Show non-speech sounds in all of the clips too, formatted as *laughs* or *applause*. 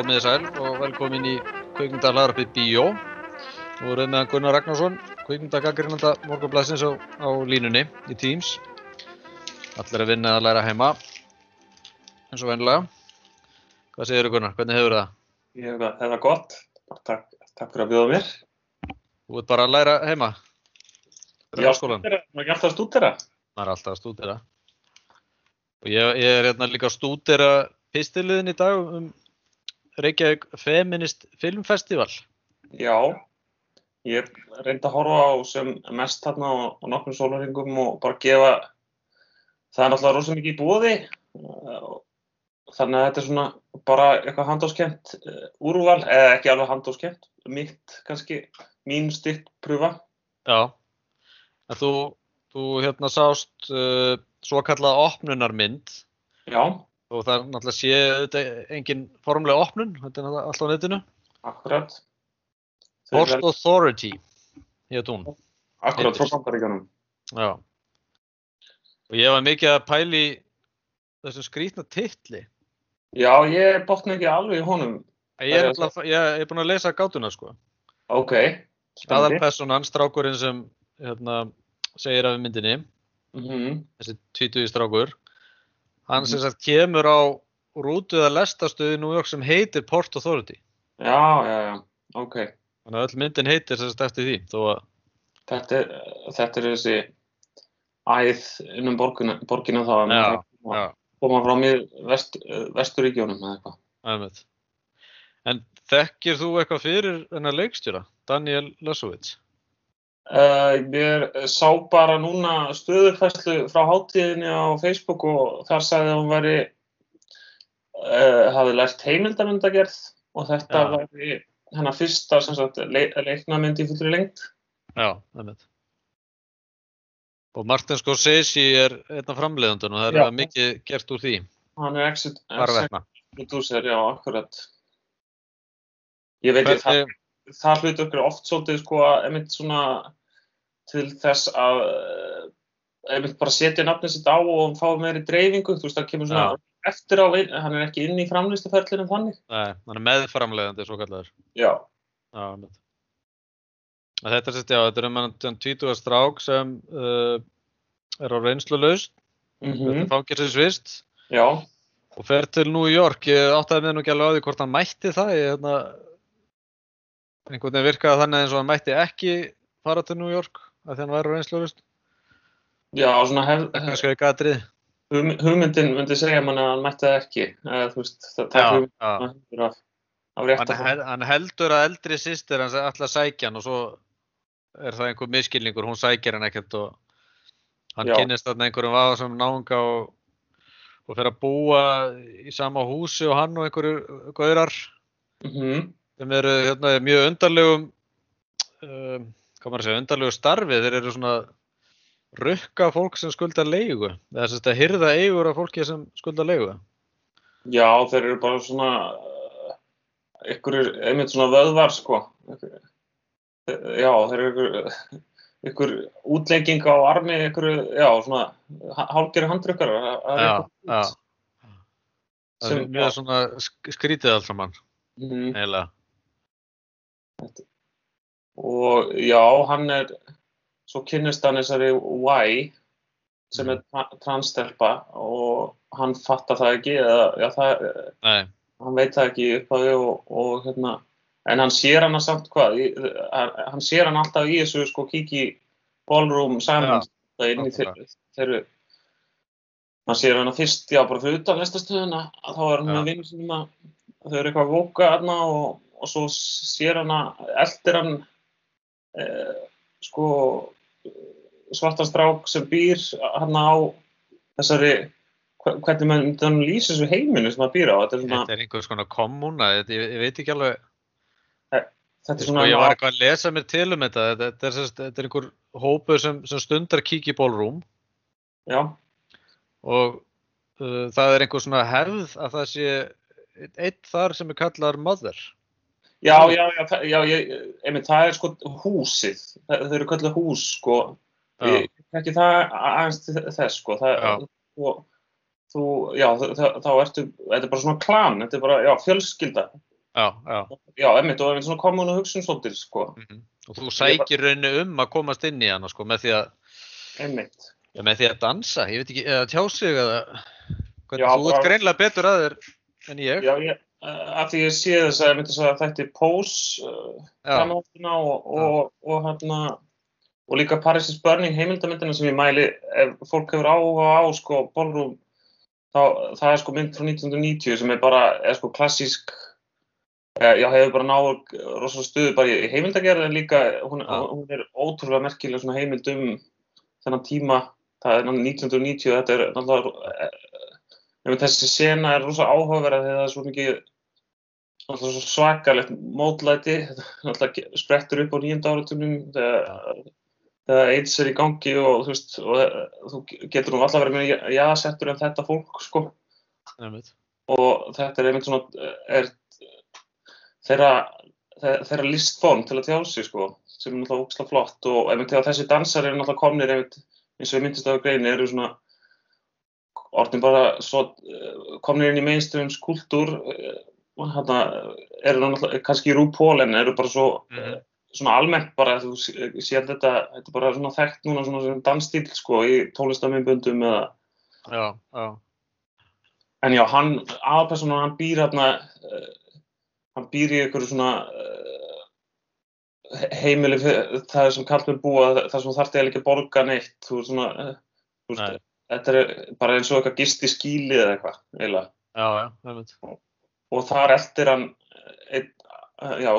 komið þið sæl og velkomin í kveikmyndalarpi Bíó. Nú erum við með Gunnar Ragnarsson, kveikmyndagaggrinanda morgunblæsins á, á línunni í Teams. Allir að vinna að læra heima, eins og vennilega. Hvað segir þú Gunnar, hvernig hefur það? Ég hef það, það er gott. Takk, takk fyrir að bjóða mér. Þú ert bara að læra heima? Má ekki alltaf stúdera? Það er alltaf að stúdera. Og ég, ég er hérna líka að stúdera pistiliðin í dag um Reykjavík Feminist Filmfestival. Já. Ég reyndi að horfa á sem mest þarna á, nokkrum sólaringum og bara gefa, það er náttúrulega rosa mikið í búði. Þannig að þetta er svona bara eitthvað handóskent úrval, eða ekki alveg handóskent, mitt kannski, mín styrt pröfa. Já. En þú, þú hérna sást uh, svo kallað opnunarmynd Já, og það er náttúrulega sé auðvitað engin formlega opnun, þetta er alltaf á netinu. akkurat. Port vel- Authority, hétt hún. Akkurat frá bandaríkjanum. Já. Og ég var mikið að pæli þessum skrítna titli. Já, ég botna ekki alveg í honum. Ég er, nefnilega- ég, er búinn að lesa gátuna sko. Ok, spennandi. Aðalpersonan, strákurinn sem hérna, segir af myndinni, Mhm. þessi tvítuði strákur, hann Mhm. sem sagt kemur á rútu eða lestastöði í New York sem heitir Port Authority. Já, já, já, ok. Þannig að öll myndin heitir sem sagt eftir því. Þó að, Þetta er, þetta er þessi æð innum borgina, borgina þá að já, koma, koma frá mér vest, vesturíkjónum eða eitthvað. En þekkir þú eitthvað fyrir þennan leikstjóra, Daniel Lasovitz? Uh, ég sá bara núna stöðufæslu frá hátíðinni á Facebook og þar sagði að hún væri uh, hafi lært heimildarmyndagerð og þetta Já. væri hennar fyrsta leiknamynd í fullri lengt. Já, aðeins. Og Martin Scorsese er einn af framleiðandun og það er Já. ja. mikið gert úr því, Hann er exit, varvegna. producer, já, akkurat. Ég veit ekki, það, það hlutur okkur oft svolítið sko að einmitt svona til þess að eh, einmitt bara setja nafnið sitt á og fái meiri dreifingu, þú veist, það kemur svona eftir á, hann er ekki inn í framlistuferlinu þannig. Nei, hann er meðframleiðandi svo kallar. Já, Já, einmitt. Að Þetta er sett, já, þetta er um hann tvítuga strák sem uh, er á reynslu laust, mm þetta er fangirsinsvist já, og fer til New York. Ég áttaði með nú ekki alveg á því hvort hann mætti það. Ég, hérna, einhvern veginn virkaði þannig eins og hann mætti ekki fara til New York af því hann væri laust. já, svona hef, hum, hugmyndin myndi segja mann að hann mætti það ekki, eða þú veist, það, það Já, hugmyndin að af, af rétt Hann, að hel, hann heldur að eldri sýstir hans að sækja hann og svo er það einhver miskilningur, hún sækir hann ekkert og hann Já. kynnist þarna einhverjum vaða sem náunga og, og fer að búa í sama húsi og hann og einhverju gaurar. Mm sem eru hérna, mjög undarlegum um, hvað maður að segja, undarlegu starfi. Þeir eru svona rukka fólk sem skuldar leigu eða þess að hyrða eigur af fólki sem skuldar leigu. Já, þeir eru bara svona er einmitt svona vöðvar sko. Já, þeir eru ykkur, ykkur útlegging á armi ykkur, já, svona hálgeri. Það Sem- er mjög svona sk- skrítið allt saman mm, eiginlega og já, hann er svo kynnist hann þessari Y sem er tra transstelpa og hann fattar það ekki eða, já, það, hann veit það ekki upp að og, og hérna en hann sér hana samt hvað í, hann hann sér hann alltaf í þessu sko kiki ballroom saman það inn í þeirru hann sér hana fyrst já bara fyrir utan lestastöðuna að þá er hann Já. með vinnur sinum að þau eru eitthvað að vóka hana og, og svo sér hana eldir hann eh, sko svartan strák sem býr hann á þessari hve- hvernig maður myndi hann lýsa þessu heiminu sem hann býr á þetta er svona, þetta er einhvers konar kommuna, þetta, ég, ég veit ekki alveg, þetta er sko, svona ég var eitthvað að lesa mér til um þetta, þetta, þetta, er, þetta er einhver hópur sem, sem stundar kíki ballroom. Já, og uh, það er einhver svona hefð að það sé einn þar sem er kallar mother. Já, já, já, já ég, einmitt, það er sko húsið, það, þau eru kallið hús sko, ég ekki það aðeins til þess sko, það, og, þú, já, það, þá ertu, þetta er bara svona klan, þetta er bara, já, fjölskylda, Já, já. já, emmitt, og einmitt svona komun og hugsun svolítið, sko, mhm. Og þú sækir rauninu um að komast inn í hana sko með því að, emmitt. já, með því að dansa, ég veit ekki, eða tjá sig eða hvernig þú ert greinlega betur að þér en ég. Já, ég, af því ég sé þess að, einmitt þess að þetta er Pose, uh, Já, framhaldina og, og, og, hérna, og líka Paris is Burning heimildamyndina sem ég mæli, ef fólk hefur áhuga á, sko, ballroom, þá, það er sko mynd frá 1990 sem er bara, er sko klassísk, eh, já, hefur bara náð rosalega stuðu bara í heimildagerð en líka, hún, hún er ótrúlega merkileg svona heimild um þennan tíma, það er náttúrulega 1990, þetta er náttúrulega, eh, þessi sena er rosa áhugaverð þegar það er svo mikið náttúrulega svo svakalegt mótlæti, náttúrulega sprettur upp á nýjönda áratunum þegar, þegar AIDS er í gangi og þú veist, og eh, þú getur nú alltaf verið með jaðsettur en þetta fólk, sko, og þetta er einmitt svona, er þeirra, þeirra, listform til að tjá sig, sko, sem er náttúrulega ógslag flott. Og einmitt þegar þessi dansar eru náttúrulega komnir einmitt, eins og ég myndist af greinu, eru svona orðin bara svo eh, komnir inn í mainstream skúltúr hérna eru náttúrulega kannski í RuPaul en eru bara svo Mhm. svona almennt bara þú sé- sér þetta, þetta er bara svona þekkt núna svona sem dansstíl sko í tónlistamindbundum eða Já, já, en já hann aðpersonan hann býr hérna hann býr í einhverju svona heimili það er sem kallmenn búa það sem þarft eða ekki að borga neitt þú veist svona þú Nei. veist, þetta er bara eins og eitthvað gist í skíli eða eitthvað eiginlega já, já, einmitt. Og þar eldir hann einn, já,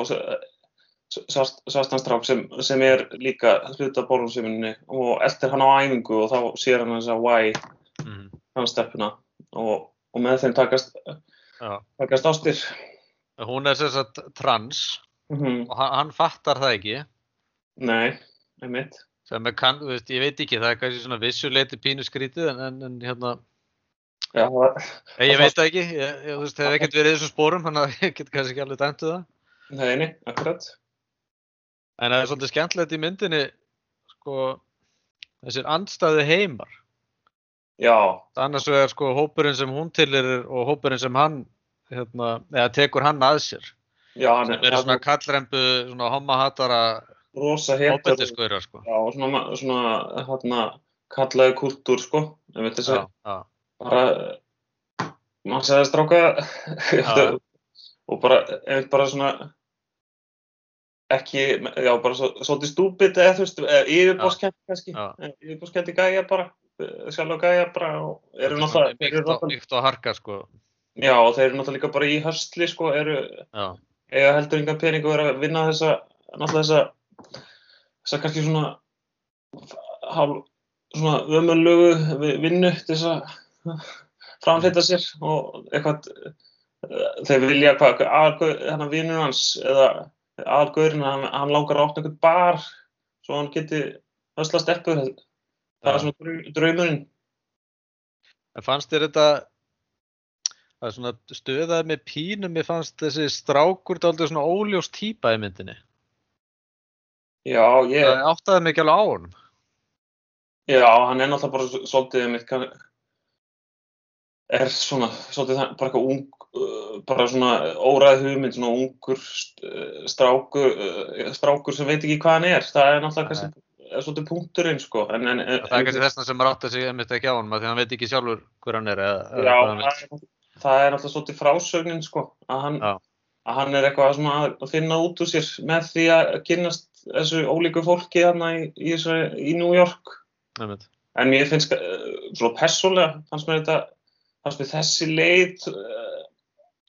svartanstrák sem, sem er líka hluta bólumsviminni og eldir hann á æfingu og þá sér hann þess að why Mhm. hann steppuna og, og með þeim takast, takast ástir. Hún er sem sagt trans Mm og hann, hann fattar það ekki Nei, einmitt. kann, veist, ég veit ekki, það er kannski svona vissuleiti pínu skrítið en, en, en hérna, Já, það, ég, ég Það veit það ekki, ég, ég, þú veist, hef ekkert verið í þessum spórum, þannig að *laughs* ég get kannski ekki alveg dæmtu það. nei, nei, akkurat. En það er svolítið skemmtilegt í myndinni, sko, þessir andstæðu heimar. Já, Annars vegar sko hópurinn sem hún tilir og hópurinn sem hann, hérna, eða tekur hann að sér. já, hann Sem eru svona kallrembu, svona homahatara, hópeldisgaurar, sko. Já, svona, svona, hérna, kallaði kultúr, sko. Einmitt þess Já, að já, bara, maður segði stráka, *laughs* og bara, einmitt bara svona, ekki, já, bara svo, svolítið stúpid eða þú veist, yfirbóskætti kannski, Já. yfirbóskætti gæja bara, sjálf og gæja bara, og eru náttúrulega, Mýkt og, harka, sko. já, og þeir eru náttúrulega líka bara í höstli, sko, eru, eiga heldur engan pening og eru að vinna þessa, náttúrulega þessa, þessa kannski svona, hálf, svona ömurlögu vinnu til að framfleyta sér og eitthvað, eh, þeir vilja hvað, hann vinnur hans eða aðalgauðurinn, hann, hann langar opna einhvern bar svo hann geti hösla steppu, það Já. er svona draum- draumurinn. En fannst þér þetta, það er svona stöðað með pínum, mér fannst þessi strákur dálítið svona óljós típa í myndinni. Já, ég, Það áttaði ekki alveg á honum. já, hann er náttúrulega bara svo- svolítið mitt, kann, er svona, það- bara eitthvað ung, uh, bara svona óræð hugmynd, svona ungur uh, strákur, uh, strákur sem veit ekki hvað hann er, það er náttúrulega kannski, svolítið punkturinn, sko, en, en, en Það er kannski þessna sem maður átti sig einmitt ekki á af því hann veit ekki sjálfur hver hann er eða, Já, hvað hann það er, það er náttúrulega svolítið frásögnin, sko, að hann, að hann er eitthvað svona að finna út úr sér með því að kynnast þessu ólíku fólki þarna í, í, í New York. Einmitt. En mér finnst, svona persónlega, fannst mér þetta, þessi leið uh,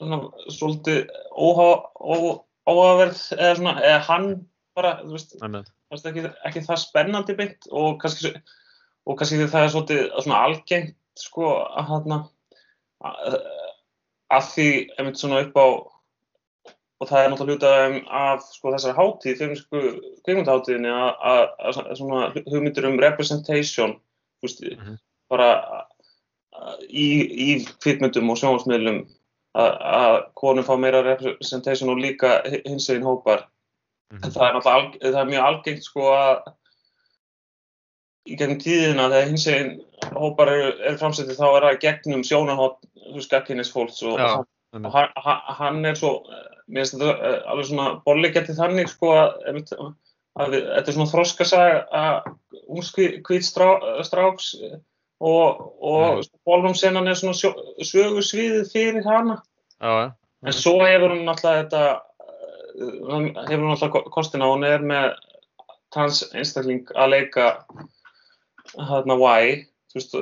svona svolítið óhá- ó- óáverð, eða svona, eða hann bara, þú veist, Einmitt. fannst ekki, ekki það spennandi beint og kannski, og kannski það er svolítið svona algengt, sko, að hann, að, því, einmitt svona upp á, og það er náttúrulega hluta af sko, þessari hátíð, filmsku kvikmyndaháttíðinni að, svona hugmyndir um representation, þú veist, Mhm. bara að- í, í kvikmyndum og sjónvarsmiðlum að, að konum fá meira representation og líka hins veginn hópar. Mhm. Það er alg, það er mjög algengt sko að í gegnum tíðina þegar hins veginn hópar eru, eru framsettið þá er það gegnum sjónahótt, þú veist, gagkinnis fólks og, Já, og, og hann, hann- er svo mér finnst þetta uh, alveg svona bollegjætti þannig sko að, að við, þetta er svona þroskasag að ungskvít strá, stráks og, og bólumsenan er svona sögursviðið fyrir hana. Já, en svo hefur hún alltaf þetta uh, hefur hún alltaf kostina. Hún er með trans einstakling að leika hérna Y veist,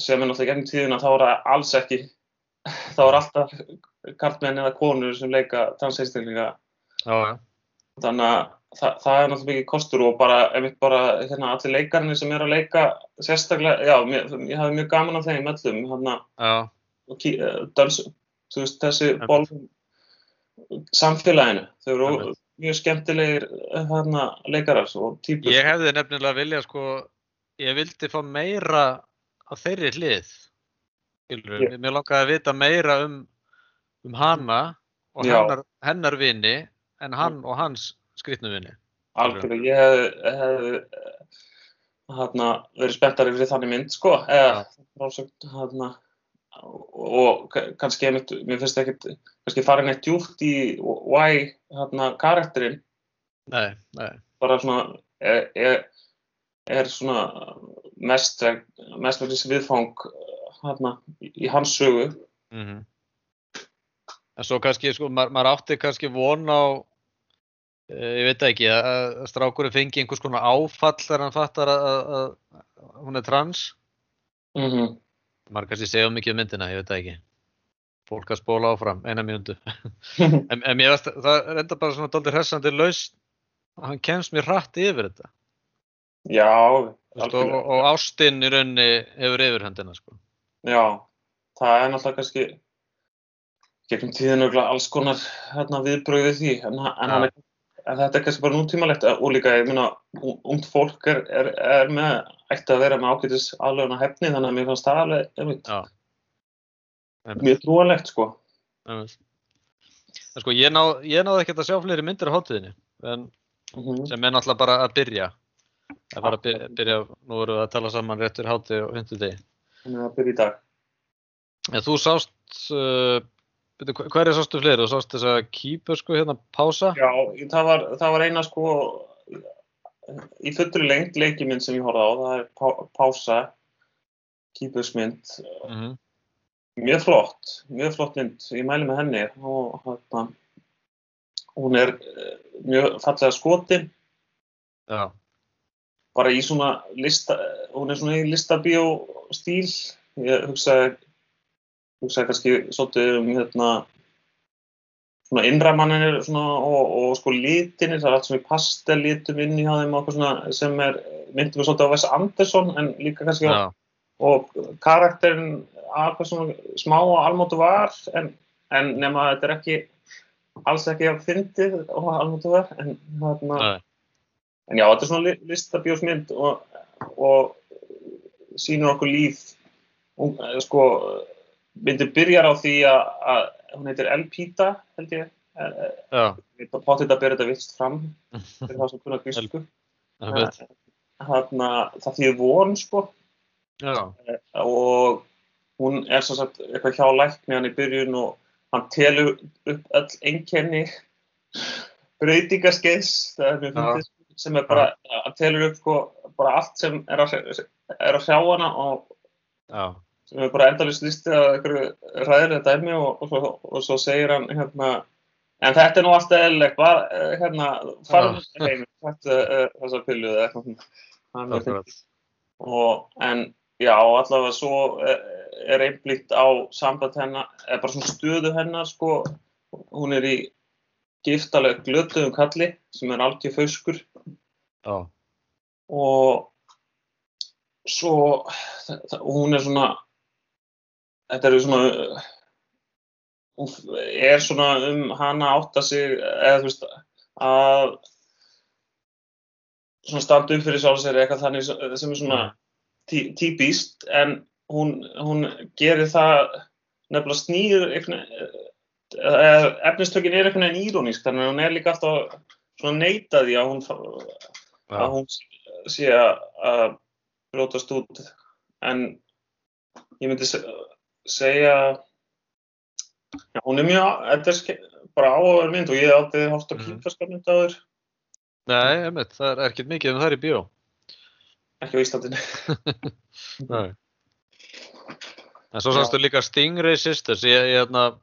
sem er náttúrulega gennum tíðina þá er það alls ekki þá er alltaf kartmenn eða konur sem leika transeinstaklinga þannig að það, það er náttúrulega mikið kostur og bara, ef bara hérna, allir leikarnir sem er að leika sérstaklega, já, mér, ég hafi mjög gaman af þeim öllum hérna, og eh, dans, veist, þessi ból samfélaginu, þau eru mjög skemmtilegir hérna, leikarar og típur. Ég hefði nefnilega viljað sko ég vildi fá meira á þeirri hlið yeah. mér langaði að vita meira um, um hana og hennar, hennar vini en hann og hans skritnu vini. Algjörlega, ég hef, hef hana, verið spenntarið fyrir þannig mynd sko eða frásögt hana, og kannski mér finnst ekki kannski farin eitt djúft í why hérna karakterinn. Nei, nei. Bara svona er, er er svona mest mestverðis viðfang hérna í hans sögu. Mm -hmm. En svo kannski, sko, maður, maður átti kannski von á ég veit ekki, að, strákurinn fengi einhvers konar áfall þegar hann fattar að, að, að hún er trans. Mm -hmm. maður kannski segja mikið um myndina, ég veit ekki. Fólk að spóla áfram, eina mínundu *laughs* en, en mér veist, það er enda bara svona doldið hressandi laus að hann kemst mér hratt yfir þetta. Já, Vist, og, og ástinn í raunni hefur yfirhundina sko. Já, það er náttúrulega kannski gegnum tíðinu alls konar hérna, viðbröðið því. En, en, ja. er, en þetta er kannski bara nútímalegt og líka, ég minna, umt fólk er, er, er með, ætti að vera með ágætis aðlöfuna hefni þannig að mér fannst það alveg ja. mjög trúanlegt sko. En, sko ég náði náð ekki að sjá fleiri myndir á hóttiðinni en mm -hmm. sem er náttúrulega bara að byrja Það var að byrja, byrja, nú vorum við að tala saman réttur háti og hundu að það byrja í dag. En þú sást, uh, hverja sástu fleiri? Þú sást þess að kýpur sko hérna pása? Já, það var, það var eina sko í fullri lengt leikiminn sem ég horfði á, það er pá, pása, kýpursmynd. Mm -hmm. Mjög flott, mjög flott mynd, ég mæli með henni og hérna, hún er eh, mjög fallega skotin. Já bara í svona lista, hún er svona í listabíó stíl, ég hugsaði hugsaði kannski svolítið um hérna svona innræmanninir og, og sko lítinir, það er allt svona í pastellítum inn í hafðum og svona sem er, myndum við svolítið á Wes Anderson en líka kannski á, og karakterin að hvað svona smá og almótu var en, en nema þetta er ekki alls ekki að fyndið og almótu var en hérna en já, þetta er svona listabjósmynd og, og sínur okkur líf og, eh, sko, myndir byrjar á því að, að hún heitir Elpíta held ég. Pátt þetta að byrja þetta vist fram *laughs* fyrir það sem kunnar grísku. Það þýðir von sko. Já. Eh, og hún er svo sagt eitthvað hjá lækni hann í byrjun og hann telur upp öll einkenni mjög fyndið sem er bara að telur upp sko, bara allt sem er að, er að sjá hana og Já. Sem er bara endalist listið að einhverju ræðilega dæmi og, og, svo, og svo segir hann hérna en þetta er nú alltaf eðlilegt. Hérna, farum heim þessar pilluð og en já, allavega svo er einblíkt á samband hennar, eða bara svona stöðu hennar sko, hún er í giftalega glötuðum kalli sem er algjör fauskur oh. og svo hún er svona þetta er svona er svona um hana átt að sig eða þú veist að svona standa upp fyrir sjálfsæri eitthvað þannig sem er svona tí, típist en hún, hún gerir það nefnilega snýður eitthvað efnistökin er veginn írónísk þannig að hún er líka alltaf svona neitaði að hún, að hún sé að brótast út en ég myndi segja já, hún er mjög þetta er bara áhugaverð mynd og ég hef aldrei hórt á Mhm. kýmverska mynd áður, Nei, einmitt, það er ekkert mikið um það í bíó. ekki á Íslandinu. *laughs* Nei. En svo Já. sástu líka Stingray Sisters, ég, ég hérna,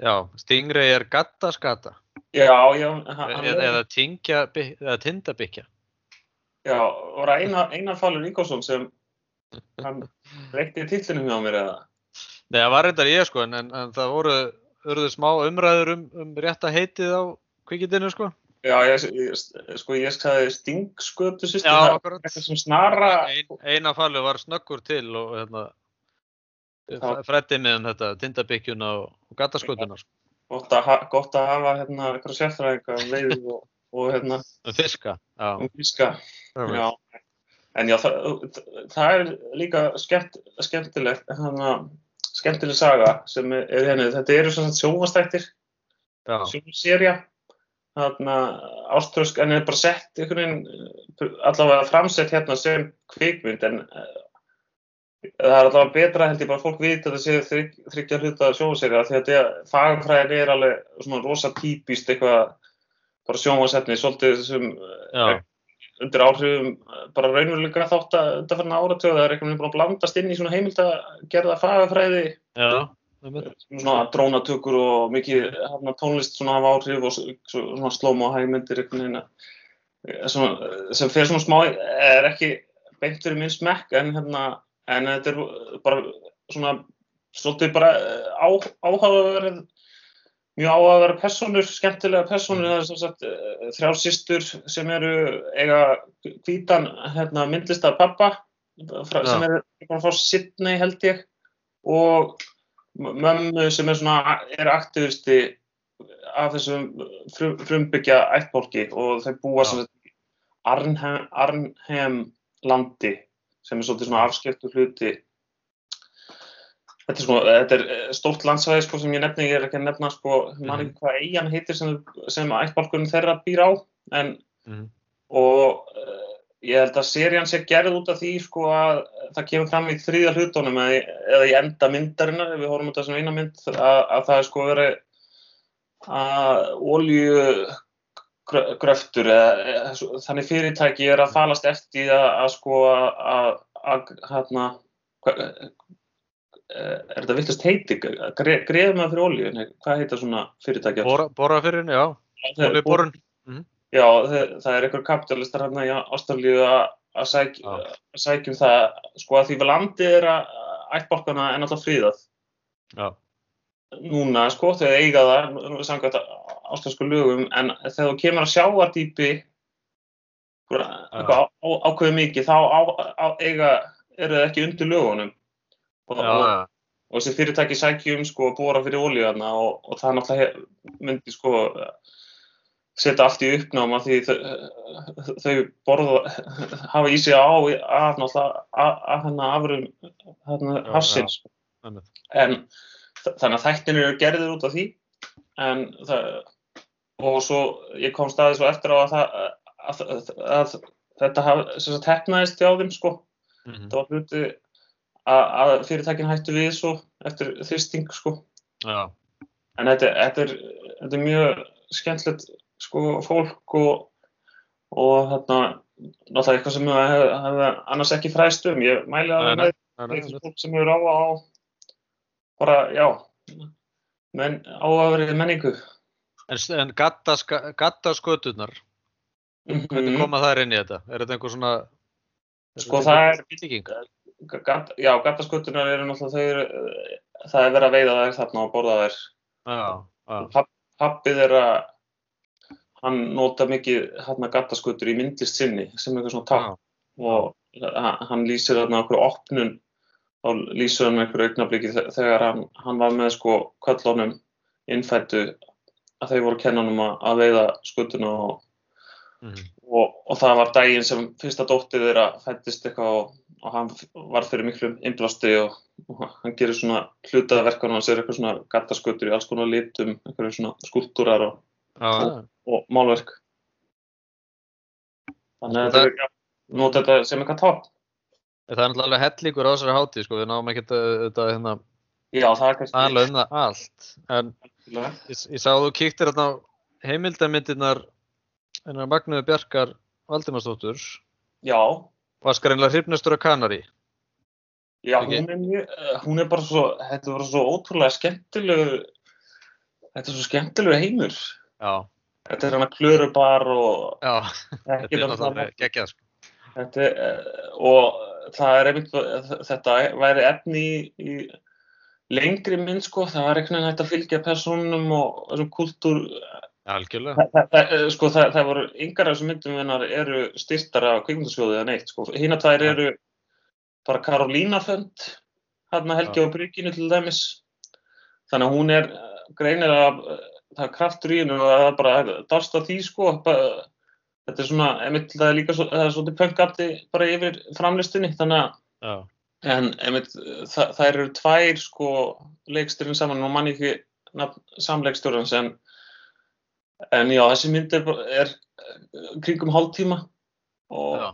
já, Stingray er gattaskata, Já, já, hann, hann eða, tindabyggja. já, var það Einar, Einar Falur Ingolson sem hann reykti titlinum hjá mér eða? Nei, það var reyndar ég sko, en, en, en það voru, urðu smá umræður um, um rétta heitið á kvikindinu sko. Já, ég, ég, sko, ég sagði stingskötu sýstu, það er eitthvað sem snara, Ein, eina fallu var snöggur til og hérna, Já. frætti með um þetta, tindabyggjuna og, og gattaskotuna sko. gott að, gott að hafa hérna eitthvað sérfræðinga um veiði og, og hérna Um fiska, já. um fiska. Já, en já, það, það er líka skemmt, skemmtilegt, hana, skemmtileg saga sem er, henni, þetta eru svona sjónvastættir, já. sjónvaserja, þarna áströsk, en er bara sett einhvern veginn, allavega framsett hérna sem kvikmynd, en eh, það er allavega betra held ég bara að fólk vita að það sé þrygg, þryggja hluta sjónvaserja, því að þetta fagfræðin er alveg svona rosa típist eitthvað, bara sjónvasetni, svolítið sem já. Undir áhrifum eh, bara raunveruleika þátt að undanfarna áratöðu það er eitthvað búin að blandast inn í svona heimildagerða fagafræði einmitt. svona drónatökur og mikið tónlist svona hafa áhrif og svona slóm og hægmyndir svona, sem fer svona smá er ekki beint fyrir minn smekk en hérna en þetta er bara svona svolítið bara eh, á, mjög áhugaverð personur, skemmtilega personur það er sem sagt eh, þrjár systur sem eru eiga hvítan hérna, myndlista pappa frá, sem Já. er bara frá Sydney held ég og mömmu sem er svona er aktivisti af þessum frum, frumbyggja ættbólki og þau búa Já. sem sagt Arnhem, Arnhem landi sem er svolítið svona afskiptu hluti Þetta er, sko, þetta er eh, stórt landsvæði sko, sem ég nefni, ég er ekki að nefna sko, man ekki hvað eigin heitir sem, sem ættbálkunum þeirra býr á en, Mhm. og uh, ég held að serían sé gerð út af því sko, að það kemur fram í þriðja hlutunum eða, eða í enda myndarinnar ef við horfum út af sem eina mynd að, að það er sko verið að olju gröftur eða, þannig fyrirtæki er að falast eftir að, að sko að, að hérna er þetta viltast heiti? Gre, greið maður fyrir olju Nei, hvað heita svona fyrirtæki Bora, bora fyrir henni, já. Það er- Olíuborun. Já, það, það er einhver kapitalistar hérna í Ástralíu að að sæk, sækjum það. Sko að því að landið er að ættbálkana er náttúrulega fríðað Já, núna sko þegar eiga það samkvæmt ástralsku lögum en þegar þú kemur að sjáardýpi eitthvað ákveðu mikið þá á, á, eiga eru það ekki undir lögunum og, og, og þessi fyrirtæki sækjum sko að bóra fyrir olíðana og, og það náttúrulega myndi sko setja allt í uppnáma því þau, þau borða *laughs* hafa í sig á að náttúrulega að, að hennar afrum hérna Já, hafsins. En þannig að þættinir eru gerðir út af því en það og svo ég kom staðið svo eftir á að, það, að, að, að þetta sagt hefnaðist hjá þeim sko. Mhm. það var hluti að, að fyrirtækin hættu við svo eftir þristing sko. Já, en þetta, þetta, er, þetta er mjög skemmtilegt sko fólk og og þarna náttúrulega eitthvað sem við hef, annars ekki fræðst um. Ég mæli að Nei, nei, eitthvað fólk sem hefur á á bara, já menn, á að verið menningu. En, en gattaska, gattaskötunar, hvernig Mhm. koma þær inn í þetta? Er þetta einhver svona... Sko, það er- Bygging? Gat, já, gattaskötunar eru náttúrulega þau eru, það er verið að veiða þær þarna og borða þær Já, já, pappið er að hann nota mikið hérna gattaskötur í myndlist sinni sem eitthvað svona takk og ha- hann lýsir þarna okkur opnun þá lýsir hann einhverju augnabliki þe- þegar hann, hann var með sko köllunum innfættu að þau voru kennanum að, að veiða skutuna og, Mhm. Og, og það var daginn sem fyrsta dóttið þeirra fættist eitthvað og, og hann var fyrir miklum innblasti og, og hann gerir svona hlutaða verkan hans er eitthvað svona gattaskutur í alls konar litum, eitthvað svona skúltúrar og, og málverk þannig að þetta er já, nota þetta sem eitthvað topp Það er náttúrulega alveg hellingur á þessari hátíð, sko, við náum ekkert að þetta, hérna, það tala um það allt. En. Ég, ég sá að þú kíktir hérna á heimildarmyndirnar hennar Magnuðu Bjarkar Valdimarsdóttur Já, var skrænlega hrifnastur af Kanari. já hún, er mjög, eh, hún er bara svo, þetta bara svo ótrúlega skemmtilegu, þetta er svo skemmtilegu heimur. Já, Þetta er hana klörubar og já, *laughs* þetta er náttúrulega geggjað sko. Þetta, er, eh, og það er einmitt, þetta væri efni í, í lengri mynd sko, það var einhvern veginn hægt að fylgja personum og þessum kultúr, Algjörlega. það, það, það- sko, það, það voru yngar af þessum myndum hennar eru styrtar af kvikmyndasjóðið eða neitt sko, hina tvær Já. eru bara Karolína fönd, hérna Helgi á Brygginu til dæmis, þannig að hún er eh, greinilega, eh, það er kraftur í hennu og það er bara dást að því sko, þetta er svona, einmitt, það er líka það er svolítið pöngandi bara yfir framlistinni, þannig að Já, En einmitt, það, eru tvær sko leikstjórn saman og mann ekki samleikstjórnans en, en já, þessi mynd er, er eh, kringum hálftíma og,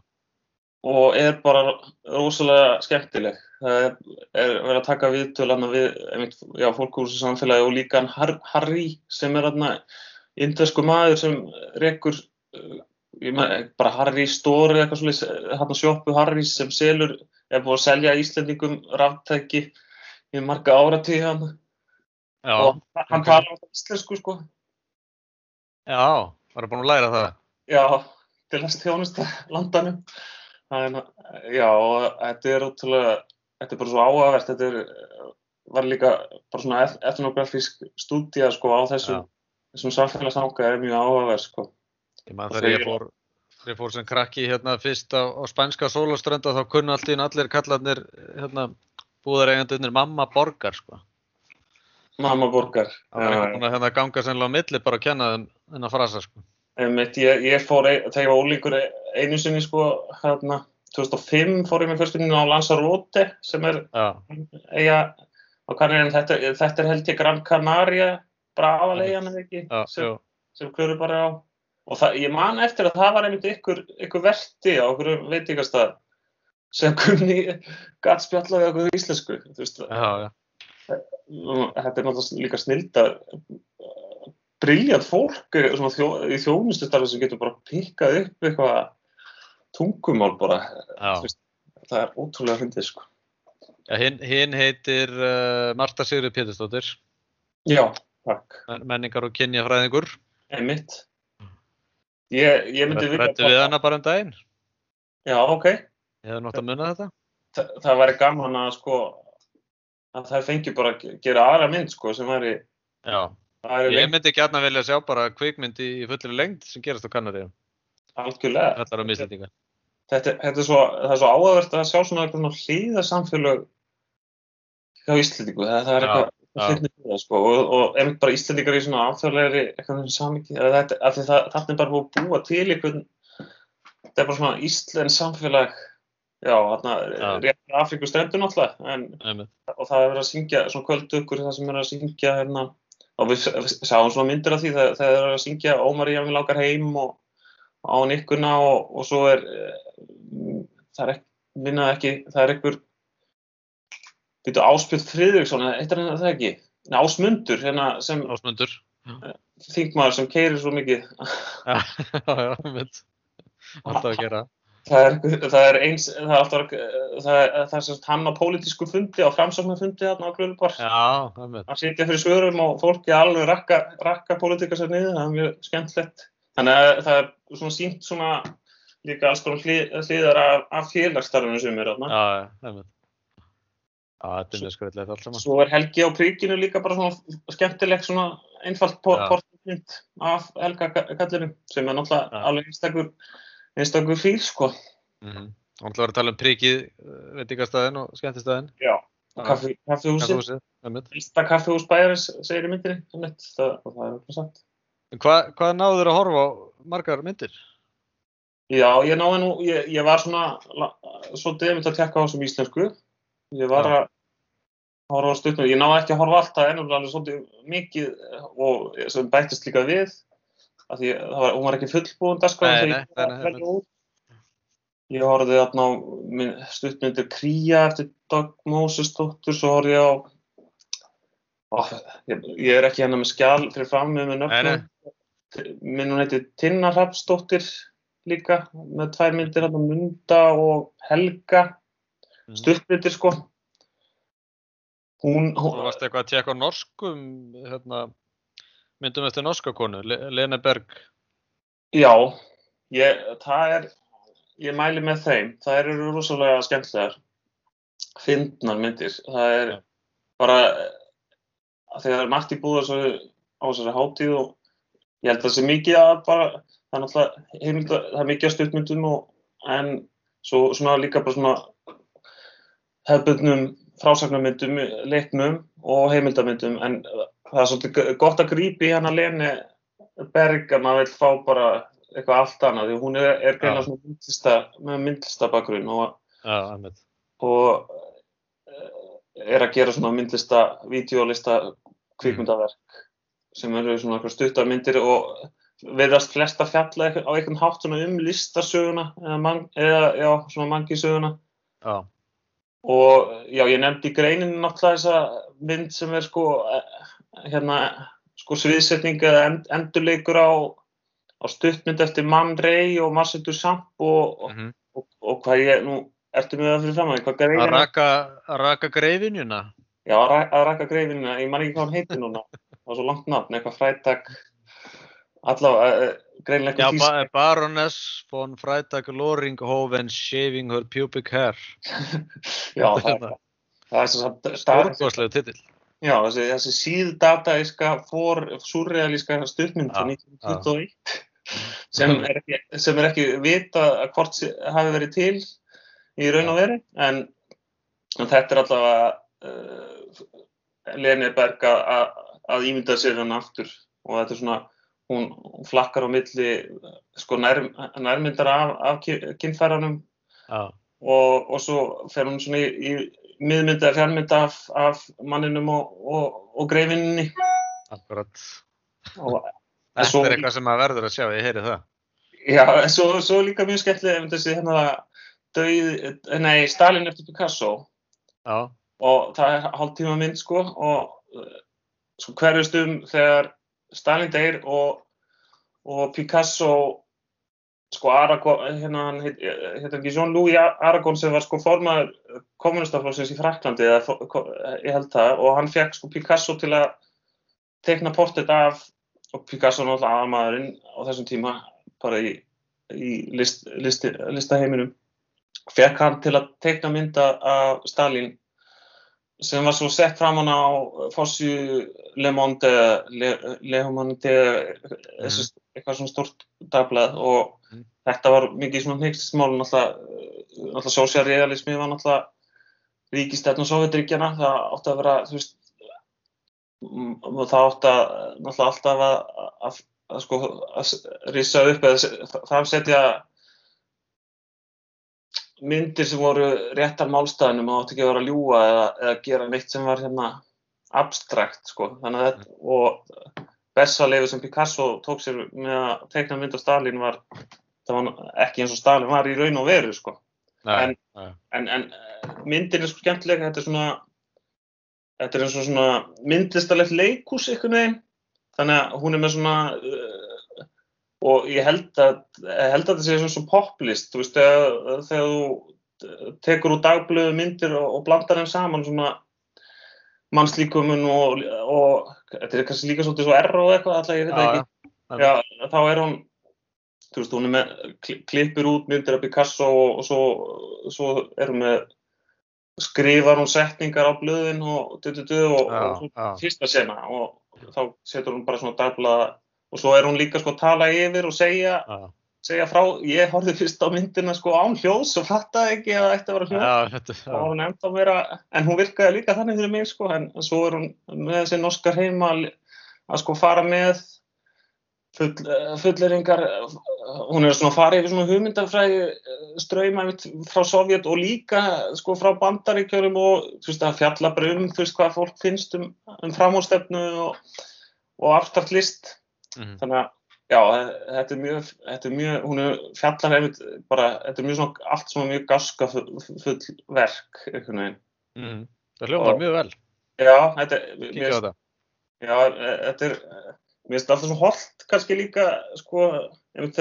og er bara rosalega skemmtileg. Það er, er verið að taka viðtöl hana við einmitt, já, fólk úr þessu samfélagi og líka hann Har Harry sem er indversku maður sem rekur man- bara Harry Store eða eitthvað svolítið, hann sjoppu Harry sem selur er búið að selja Íslendingum ráftæki í marga áratíð hann og hann ok. talar á íslensku sko já, var búin að læra það. já, til þess þjónusta landanum að, já, þetta er ótrúlega þetta er bara svo áhugavert þetta er, var líka bara svona etnografísk stúdía sko á þessum, þessum samfélagsanga er mjög áhugavert sko Ég man Og þegar ég fór, þegar ég fór sem krakki hérna fyrst á, á spænska sólaströnda þá í einu allir kallarnir hérna búðareigandunir mamma borgar sko. Mamma borgar. Það var einhvern veginn að hérna ganga sennilega á milli bara að kenna þennan frasa sko. Einmitt, ég, ég fór, þegar ég var ólíkur einu sinni sko, hérna, 2005 fór ég með fyrstuninu á Lanzarote sem er eiga á Kanarinn, þetta, þetta er held ég Gran Canaria, bara aðalegjan eða ekki, já, sem, sem klöru bara á. Og það, ég man eftir að það var einmitt ykkur, ykkur verti á okkur veitingastað sem kunni gatt spjalla við okkur íslensku. Þú veist, já, já, þetta er náttúrulega líka snilda briljant fólk eh, þjó, í þjónustustarfi sem getur bara pikkað upp eitthvað tungumál bara. Veist, það er ótrúlega fyndið sko. Já hinn, hinn heitir uh, Marta Sigrid Pétursdóttir, já, takk, men- menningar og kynjafræðingur. einmitt. Ég, ég myndi vilja Rættu við hana bara um daginn. já, ok, Ég hefði nátt að munna þetta. Þa, það væri gaman að sko að það fengi bara að gera aðra mynd sko sem væri, ég myndi gætna vilja sjá bara kvikmynd í, fullri lengd sem gerast á Kanaríum. algjörlega. Á mislendinga. þetta, þetta er svo, er svo áhugavert að sjá svona eitthvað hlýðasamfélög hjá Íslandingu, það, það er eitthvað að sko og, og einmitt bara Íslandingar í svona áþjóðlegri eitthvað samingi, þetta, er bara búið að búa til einhvern þetta er bara svona Ísland samfélag já, þarna Já. rétt Afríku stendur náttúrulega en, Einmitt. og það er verið að syngja svona kvölduggur það sem er að syngja hérna og við, við sáum svona myndir af því þegar það er að syngja Ómar ég vil lákar heim og á nikkuna og, og svo er eh, það er ekki, minnað ekki það er einhver býtu Áspjöld Friðriksson, eitthvað er það ekki Nei, Ásmundur, hérna sem Ásmundur. þingmaður sem keirir svo mikið Já, *laughs* já, já, einmitt. Alltaf að gera. Það er, það er eins það er alltaf það er, það er sagt hann á pólitísku fundi á framsóknarfundi þarna á Glöðubar Já, einmitt. að sitja fyrir svörum og fólki alveg rakka, rakka pólitíka sér niður, það er mjög skemmtlegt. Þannig að það er svona sínt svona líka alls konar hlið, hliðar af, af félagsstarfinu sem er þarna. Já, já, einmitt. Já, þetta er mjög skröðlegt allt saman. Svo er Helgi á príkinu líka bara svona skemmtileg svona einfalt portmynd af Helga kallinum sem er náttúrulega alveg einstakur, einstakur fíl sko. Mm -hmm. Og ætla að vera að tala um prikið, veitingastæðin og skemmtistæðin. Já. Kaffi, kaffihúsið, Kaffihúsið, einmitt. fyrsta kaffihús bæjarins segir í myndinni, einmitt, það, og það er okkur satt. En Hvað, hvað náður að horfa á margar myndir? Já, ég náði nú, ég, ég var svona svolítið einmitt að tekka á þessum íslensku. Ég var Já. að horfa á stutnum, ég náði ekki að horfa á alltaf ennum alveg svolítið mikið og sem bættist líka við að því það var, hún var ekki fullbúin dagskrá Nei, þegar ég var að velja út. Ég horfði þarna á minn- stuttmyndir Kría eftir Dag Mósesdóttur, svo horfði ég á Ó, ég, ég er ekki hérna með skjál fyrir fram með Nei, nöfnum. Minn hún heitir Tinna Hrafsdóttir líka með tvær myndir hérna Munda og Helga Mhm. stuttmyndir sko. Hún, Þú hún varst eitthvað að tjekka norskum, hérna, myndum eftir norska konu, Le Lena Berg. já, ég, er, ég mæli með þeim. Það eru rosalega skemmtilegar fyndnar myndir. Það er Já. bara, margt í búða svo, á þessari hátíð og ég held að það sé mikið að bara, það er náttúrulega heimild að, það er mikið að stuttmyndum og, en svo svona líka bara svona hefðbundnum frásagnarmyndum, leiknum og heimildamyndum en það er svolítið gott að grípa í hana Lene Berg að maður vil fá bara eitthvað allt annað því hún er, er greina myndlista, með myndlista bakgrunn og, einmitt. og eh, er að gera svona myndlista, vídeolista kvikmyndaverk sem eru svona eitthvað stuttar myndir og verðast flesta fjalla á einhvern hátt svona um listasöguna eða, man, eða já, svona mangisöguna Já, og já, ég nefndi í greinin náttúrulega þessa mynd sem er sko hérna, sko sviðsetning eða end, endurleikur á, á stuttmynd eftir Man Ray og Marcel Duchamp og, og, mhm. og, og hvað ég, nú, ertu með það fyrir fram að hvað greinin Að raka, raka greifinjuna. Já, að, að raka greifinina, ég man ekki hvað hann heitir núna það var svo langt nafn, eitthvað frættak allavega, uh, greinlega Já, eitthvað ba Baroness von Freitag Loringhoven shaving her pubic hair. *laughs* já, *laughs* það er það er svo Stórkostlegu titill. Já, þessi, þessi síðdataíska, for, surrealíska stuttmynd frá Já, 1921 sem *laughs* er ekki, sem er ekki vita að hvort hafi verið til í raun og veri en, en þetta er allavega uh, Leni Berg að, ímynda sér hann aftur. Og þetta er svona hún, hún flakkar á milli sko nær, nærmyndar af, af kynfæranum. Já, og, og svo fer hún svona í, í miðmynda eða fjármynda af, af manninum og, og, og greifinni akkurat. og *laughs* Þetta svo- er eitthvað sem maður verður að sjá, ég heyri það. já, en svo, svo líka mjög skemmtilega ef þessi hérna döið, nei, Stalin eftir Picasso Já, og það er hálftíma mynd sko og uh, sko hverjust um þegar Stalin og, og Picasso sko Aragon, hérna hann heit, heit ekki Jean-Louis Aragon sem var sko formaður kommunistaflóksins í Fraklandi eða ko- ég held það og hann fekk sko Picasso til að tekna portret af og Picasso náttúrulega aðmaðurinn á þessum tíma bara í, í list, list, listaheiminum fekk hann til að tekna mynda af Stalin sem var svo sett fram hann á Fossu Le Monde Le, Le Humanité þessi, eitthvað svona stort dagblað og Mhm. þetta var mikið svona hnyggstismál náttúrulega, náttúrulega sósjarrealismi var náttúrulega ríkistætn og sovjetríkjana það átti að vera veist mm, það átti að náttúrulega alltaf að, að, að sko að rissa upp eða það setja myndir sem voru réttar málstæðinum og átti ekki að vera að ljúa eða, eða gera neitt sem var hérna abstrakt sko þannig að þetta og besta leifu sem Picasso tók sér með að teikna mynd af Stalin var það var ekki eins og Stalin var í raun og veru sko nei, En- nei. en, en eh, myndin er sko skemmtilega þetta er svona þetta er eins og svona myndlistalegt leikhús einhvern veginn þannig að hún er með svona uh, og ég held að held að þetta sé svona svo poplist þú veist, þegar, þegar þú tekur úr dagblöðu myndir og, og blandar þeim saman svona mannslíkumun og, og þetta er kannski líka svolítið svo erro eitthvað alltaf ég veit það ekki. já. Þá er hún þú veist, hún er með kli- klippir út myndir af Picasso og, og svo, svo er hún með skrifar hún setningar á blöðin og du, du, du, og, og svo fyrsta sena og þá setur hún bara svona dagblaða og svo er hún líka sko að tala yfir og segja, Já, segja frá ég horfði fyrst á myndina sko án hljóðs og fattaði ekki að það ætti að vera hljóð já, þetta, og hún enda að vera, en hún virkaði líka þannig fyrir mig sko, en svo er hún með þessi norskar heima að sko fara með full, fulleringar, hún er svona að fara yfir svona hugmyndafræði ströyma frá Sovjet og líka sko frá bandaríkjörum og þú veist að fjalla bara um þú veist hvað fólk finnst um, um framhóðstefnu og, og abstrakt list Mhm. þannig að já, þetta er mjög, þetta er mjög hún er fjallar einmitt bara, þetta er mjög svona, allt svona mjög gaska full, verk, einhvern veginn. Mhm. Það hljómar mjög vel. Já, þetta er, mér finnst- já, e- þetta er, mér finnst alltaf svo holdt kannski líka, sko, einmitt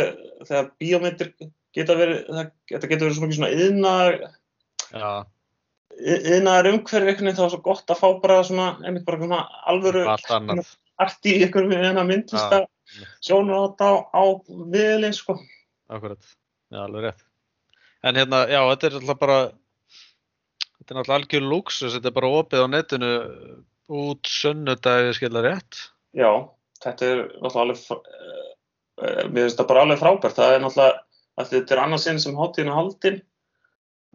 þegar, bíómyndir geta verið, það, þetta getur verið svo mikið svona yðnar, Já, yðnar umhverfi einhvern veginn, þá er svo gott að fá bara svona, einmitt bara svona alvöru allt annað. art í einhverjum við hennar myndlista sjónur á þetta á, viðlinn, sko. Akkurat, já, alveg rétt. En hérna, já, þetta er alltaf bara, þetta er náttúrulega algjör luxus, þetta er bara opið á netinu út sunnudagi, skilja rétt. Já, þetta er náttúrulega alveg, fr- eh, finnst það bara alveg frábært. Það er að þetta er annars sinn sem hátíðin er haldin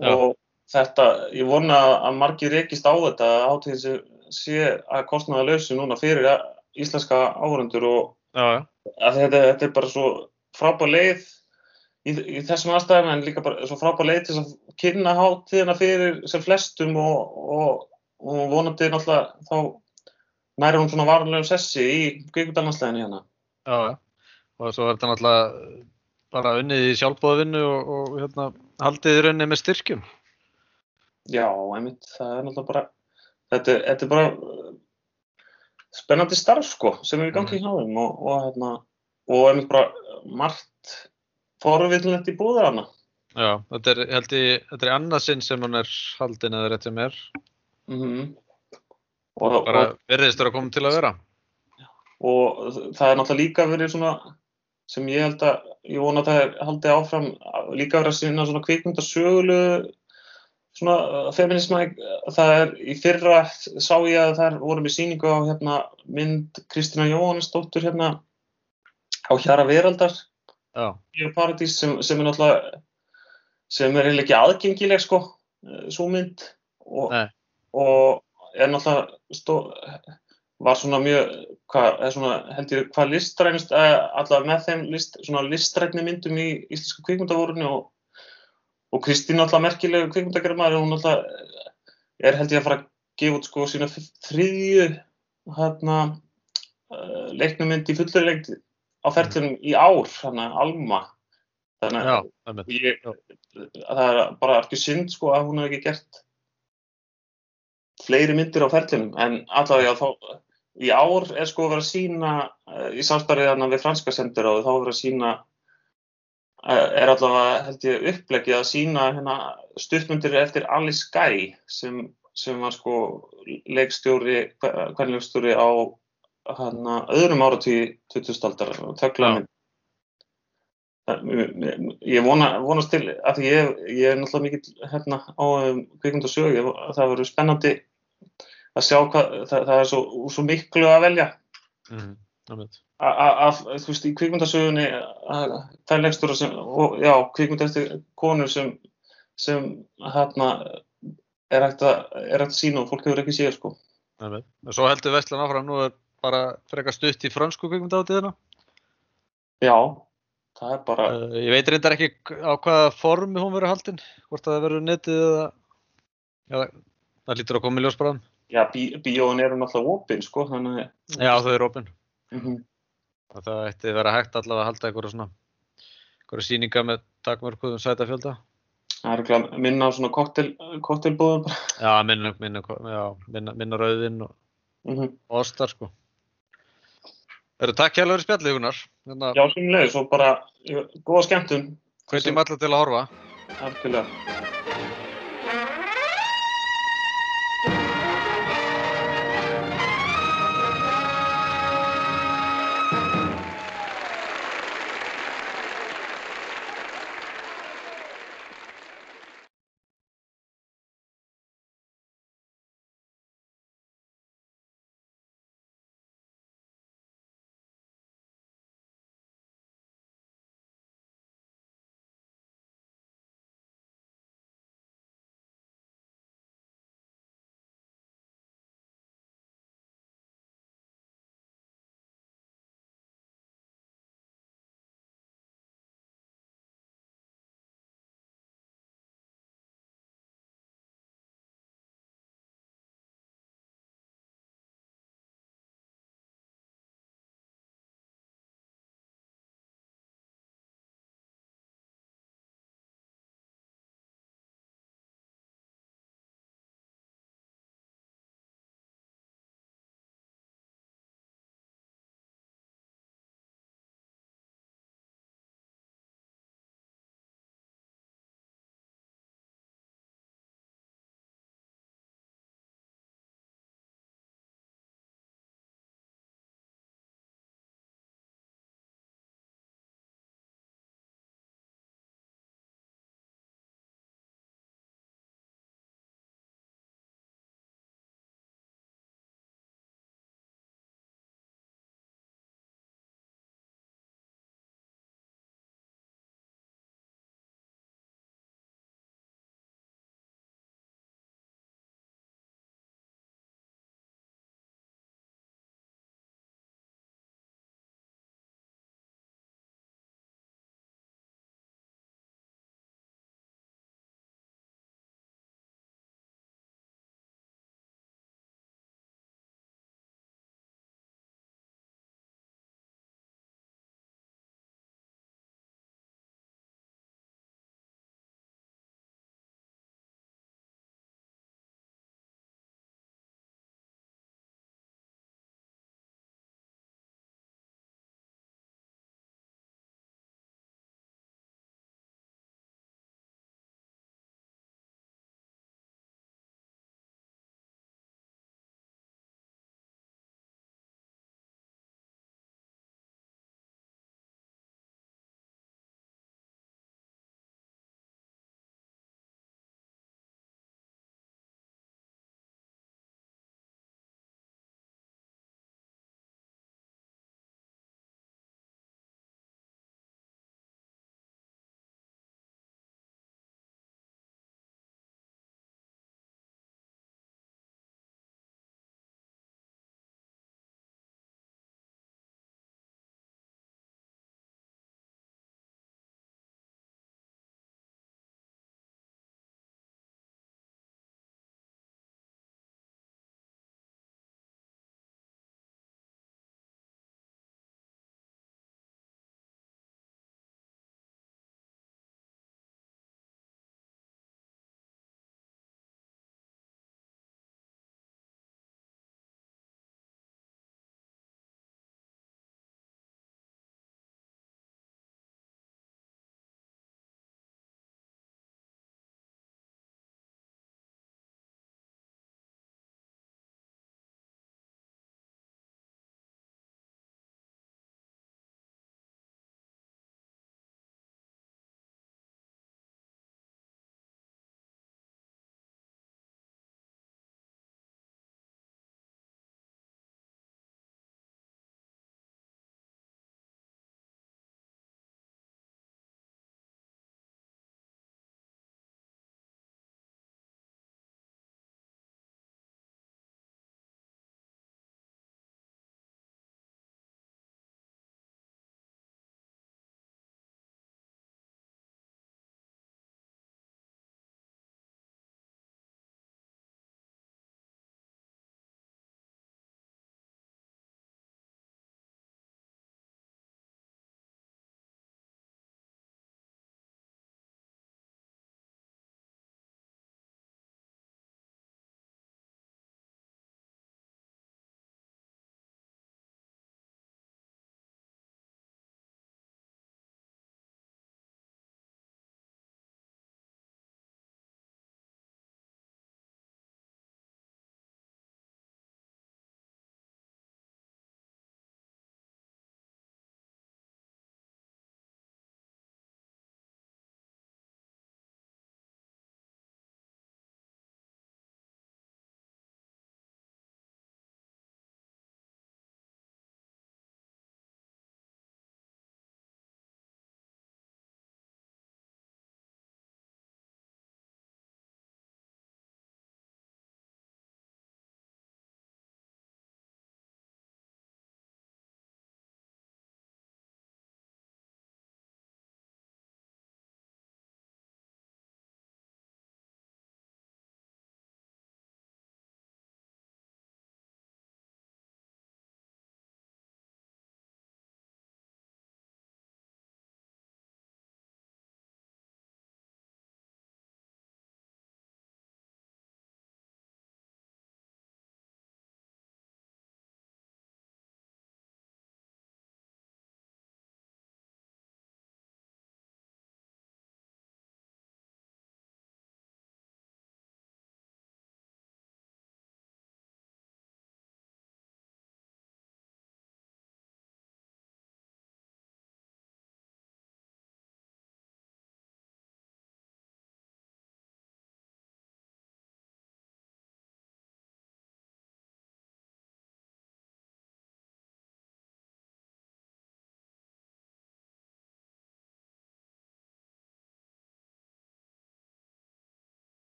Já. og þetta, ég vona að margir rekist á þetta, að hátíðin sé, sé að kostnaða lausu núna fyrir íslenska áhörundur og þetta, þetta er bara svo frábær leið í, í þessum aðstæðum en líka bara svo frábær leið til að kynna hátíðina fyrir sem flestum og, og, og vonandi náttúrulega þá næri hún svona varanlegum sessi í kvikmyndarlandslæðinu hérna. já, já. Og svo er þetta náttúrulega bara unnið í sjálfbóðvinnu og, og hérna, haldið í rauninni með styrkjum. Já, einmitt, það er náttúrulega bara þetta, þetta er bara spennandi starf sko sem er í gangi hjá þeim og, og, hérna, og einmitt bara margt forvillnett í búðar hana. Já, þetta er, held ég, þetta er annað sinn sem hún er haldin eða rétt sem er. Mm og, Bara og, verðist þér að koma til að vera. og það er náttúrulega líka verið svona sem ég held að, ég vona að það er haldið áfram, líka verið að sinna svona kvikmyndasögulu svona uh, feminisma, það er í fyrra sá ég að það voru með sýningu á hérna mynd Kristina Jóhannesdóttur hérna á Hjara Veraldar. Já, í Paradís sem, sem er náttúrulega sem er eiginlega ekki aðgengileg sko, svo mynd. Og, og er náttúrulega stó, var svona mjög hvað, svona, held ég, hvað listrænist allavega með þeim list, svona listrætni myndum í íslensku kvikmyndavórunni og, og Kristín náttúrulega merkilegu kvikmyndagerðmaður hún náttúrulega er held ég að fara að gefa út sko sína þriðju hérna uh, leiknumynd í fullur lengt á ferðlunum í ár, að Alma. Þannig já, að ég, Já. það er bara ekki synd sko að hún hef ekki gert fleiri myndir á ferlinum. En allavega þá í ár er sko verið að sína í samstarfið þarna við franska sendur og þá er verið að sína er allavega held ég upplegið að sína hérna stuttmyndir eftir Alice Guy sem, sem var sko leikstjóri, hvernleikstjóri á hana öðrum áratví 2000 aldar, töklamynd ég vona, vonast til að því ég, ég er náttúrulega mikill hérna á um, kvikmynd og sög það verður spennandi að sjá hvað, það, það er svo, svo miklu að velja. Mhm, einmitt. Að, þú veist, í kvikmyndasögunni það er leikstur sem, og, já, kvikmyndastur konur sem sem hérna er hægt að, er hægt að sína og fólk hefur ekki séð, sko. Og svo heldur Vestlan áfram, nú er bara frekar stutt í frönsku kvikmyndahátíðina. já, það er bara Uh, ég veit reyndar ekki á hvaða formi hún verður haldin, hvort það verður netið eða, eða það lítur að koma í ljós bara. já, bí, bíóin eru náttúrulega opinn, sko þannig Já, þau eru opinn. Mm -hmm. Og það ætti vera hægt allavega að halda einhverja svona, einhverja sýninga með takmörkuðum sætafjölda. það er örugglega minna á svona koktel, koktelbúðum bara Já, minna, minna, minna, minna rauðinn og, mm -hmm. ostar, sko. Eru takk hjálfur í spjalli, Gunnar. Þannig að Já, sem leiðis og bara góða skemmtun. hvetjum alla til að horfa. Algjörlega. for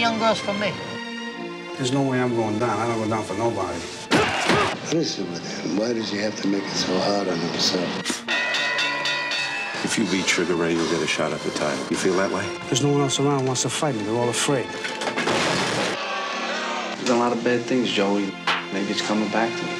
the young girls for me. There's no way I'm going down. I don't go down for nobody. What is it with him? Why does he have to make it so hard on himself? If you beat Trigger Ray, you'll get a shot at the title. You feel that way? There's no one else around who wants to fight me. They're all afraid. There's a lot of bad things, Joey. Maybe it's coming back to me.